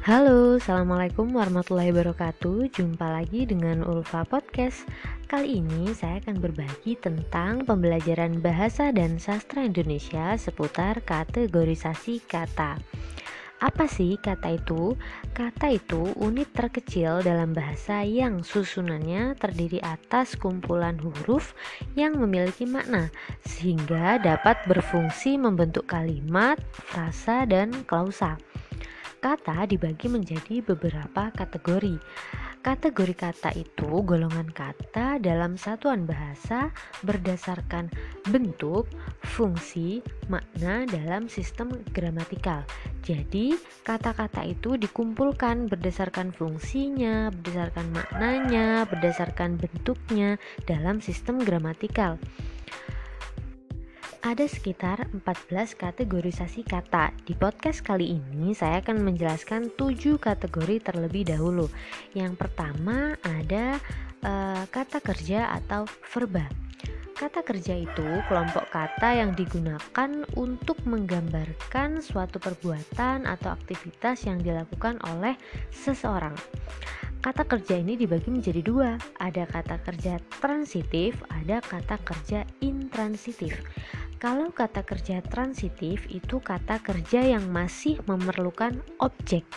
Halo, Assalamualaikum warahmatullahi wabarakatuh. Jumpa lagi dengan Ulfa Podcast. Kali ini saya akan berbagi tentang pembelajaran bahasa dan sastra Indonesia seputar kategorisasi kata. Apa sih kata itu? Kata itu unit terkecil dalam bahasa yang susunannya terdiri atas kumpulan huruf yang memiliki makna Sehingga dapat berfungsi membentuk kalimat, frasa, dan klausa Kata dibagi menjadi beberapa kategori. Kategori kata itu golongan kata dalam satuan bahasa berdasarkan bentuk, fungsi, makna dalam sistem gramatikal. Jadi, kata-kata itu dikumpulkan berdasarkan fungsinya, berdasarkan maknanya, berdasarkan bentuknya dalam sistem gramatikal. Ada sekitar 14 kategorisasi kata. Di podcast kali ini saya akan menjelaskan 7 kategori terlebih dahulu. Yang pertama ada uh, kata kerja atau verba. Kata kerja itu kelompok kata yang digunakan untuk menggambarkan suatu perbuatan atau aktivitas yang dilakukan oleh seseorang. Kata kerja ini dibagi menjadi dua, ada kata kerja transitif, ada kata kerja intransitif. Kalau kata kerja transitif itu kata kerja yang masih memerlukan objek.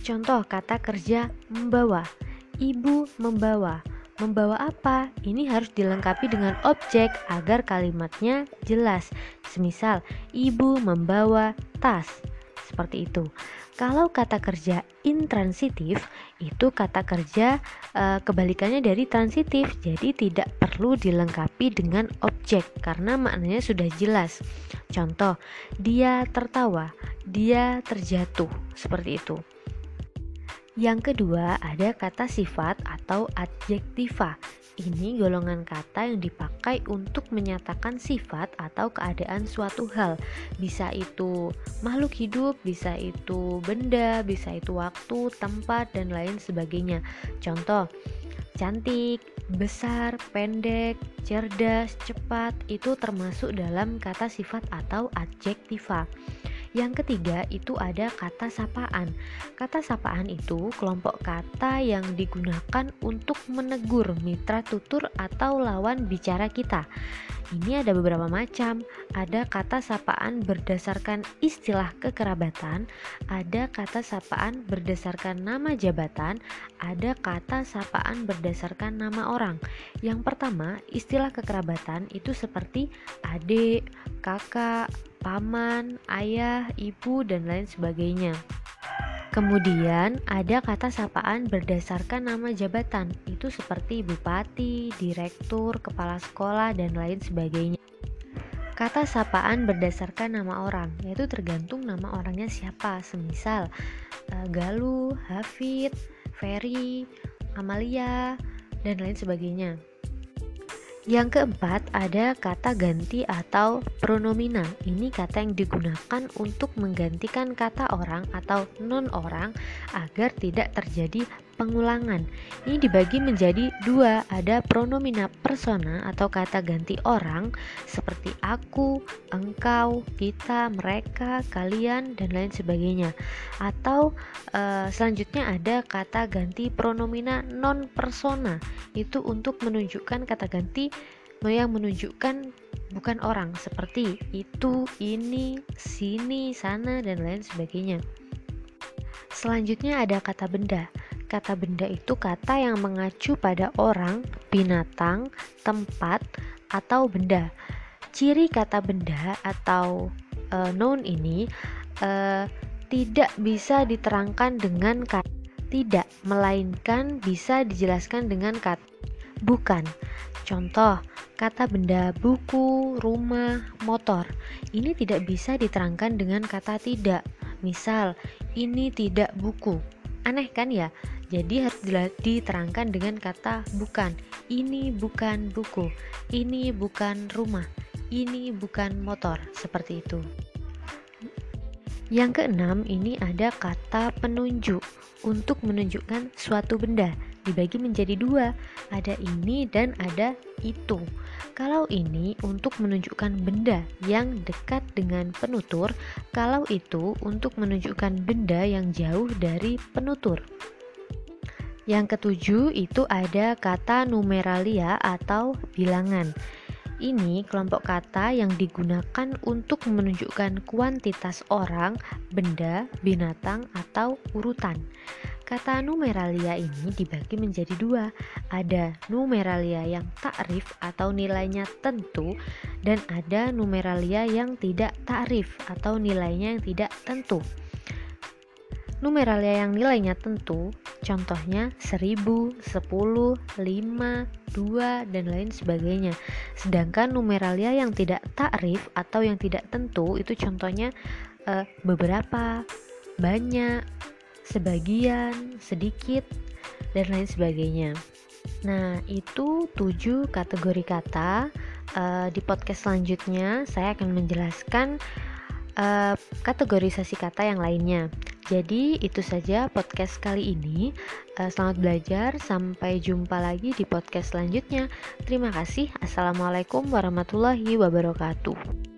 Contoh kata kerja membawa. Ibu membawa. Membawa apa? Ini harus dilengkapi dengan objek agar kalimatnya jelas. Semisal, ibu membawa tas. Seperti itu. Kalau kata kerja intransitif itu kata kerja e, kebalikannya dari transitif, jadi tidak perlu dilengkapi dengan objek karena maknanya sudah jelas. Contoh, dia tertawa, dia terjatuh, seperti itu. Yang kedua, ada kata sifat atau adjektiva. Ini golongan kata yang dipakai untuk menyatakan sifat atau keadaan suatu hal. Bisa itu makhluk hidup, bisa itu benda, bisa itu waktu, tempat, dan lain sebagainya. Contoh, cantik, besar, pendek, cerdas, cepat itu termasuk dalam kata sifat atau adjektiva. Yang ketiga itu ada kata sapaan. Kata sapaan itu kelompok kata yang digunakan untuk menegur mitra tutur atau lawan bicara kita. Ini ada beberapa macam. Ada kata sapaan berdasarkan istilah kekerabatan, ada kata sapaan berdasarkan nama jabatan, ada kata sapaan berdasarkan nama orang. Yang pertama, istilah kekerabatan itu seperti adik, kakak, paman, ayah, ibu, dan lain sebagainya. Kemudian ada kata sapaan berdasarkan nama jabatan, itu seperti bupati, direktur, kepala sekolah, dan lain sebagainya. Kata sapaan berdasarkan nama orang, yaitu tergantung nama orangnya siapa, semisal uh, Galuh, Hafid, Ferry, Amalia, dan lain sebagainya. Yang keempat, ada kata ganti atau pronomina. Ini kata yang digunakan untuk menggantikan kata orang atau non orang agar tidak terjadi pengulangan. Ini dibagi menjadi dua, ada pronomina persona atau kata ganti orang seperti aku, engkau, kita, mereka, kalian, dan lain sebagainya. Atau e, selanjutnya ada kata ganti pronomina non persona, itu untuk menunjukkan kata ganti yang menunjukkan bukan orang seperti itu, ini, sini, sana, dan lain sebagainya. Selanjutnya ada kata benda. Kata benda itu kata yang mengacu pada orang, binatang, tempat, atau benda. Ciri kata benda atau uh, noun ini uh, tidak bisa diterangkan dengan kata tidak, melainkan bisa dijelaskan dengan kata bukan. Contoh, kata benda buku, rumah, motor. Ini tidak bisa diterangkan dengan kata tidak. Misal, ini tidak buku. Aneh kan ya? Jadi harus diterangkan dengan kata bukan. Ini bukan buku. Ini bukan rumah. Ini bukan motor. Seperti itu. Yang keenam, ini ada kata penunjuk untuk menunjukkan suatu benda. Dibagi menjadi dua, ada ini dan ada itu. Kalau ini untuk menunjukkan benda yang dekat dengan penutur, kalau itu untuk menunjukkan benda yang jauh dari penutur. Yang ketujuh itu ada kata numeralia atau bilangan. Ini kelompok kata yang digunakan untuk menunjukkan kuantitas orang, benda, binatang, atau urutan. Kata numeralia ini dibagi menjadi dua. Ada numeralia yang takrif atau nilainya tentu dan ada numeralia yang tidak takrif atau nilainya yang tidak tentu. Numeralia yang nilainya tentu, contohnya 1000, 10, 5, 2, dan lain sebagainya. Sedangkan numeralia yang tidak takrif atau yang tidak tentu itu contohnya uh, beberapa, banyak, sebagian, sedikit, dan lain sebagainya. Nah, itu tujuh kategori kata. Uh, di podcast selanjutnya, saya akan menjelaskan uh, kategorisasi kata yang lainnya. Jadi itu saja podcast kali ini. Uh, selamat belajar, sampai jumpa lagi di podcast selanjutnya. Terima kasih. Assalamualaikum warahmatullahi wabarakatuh.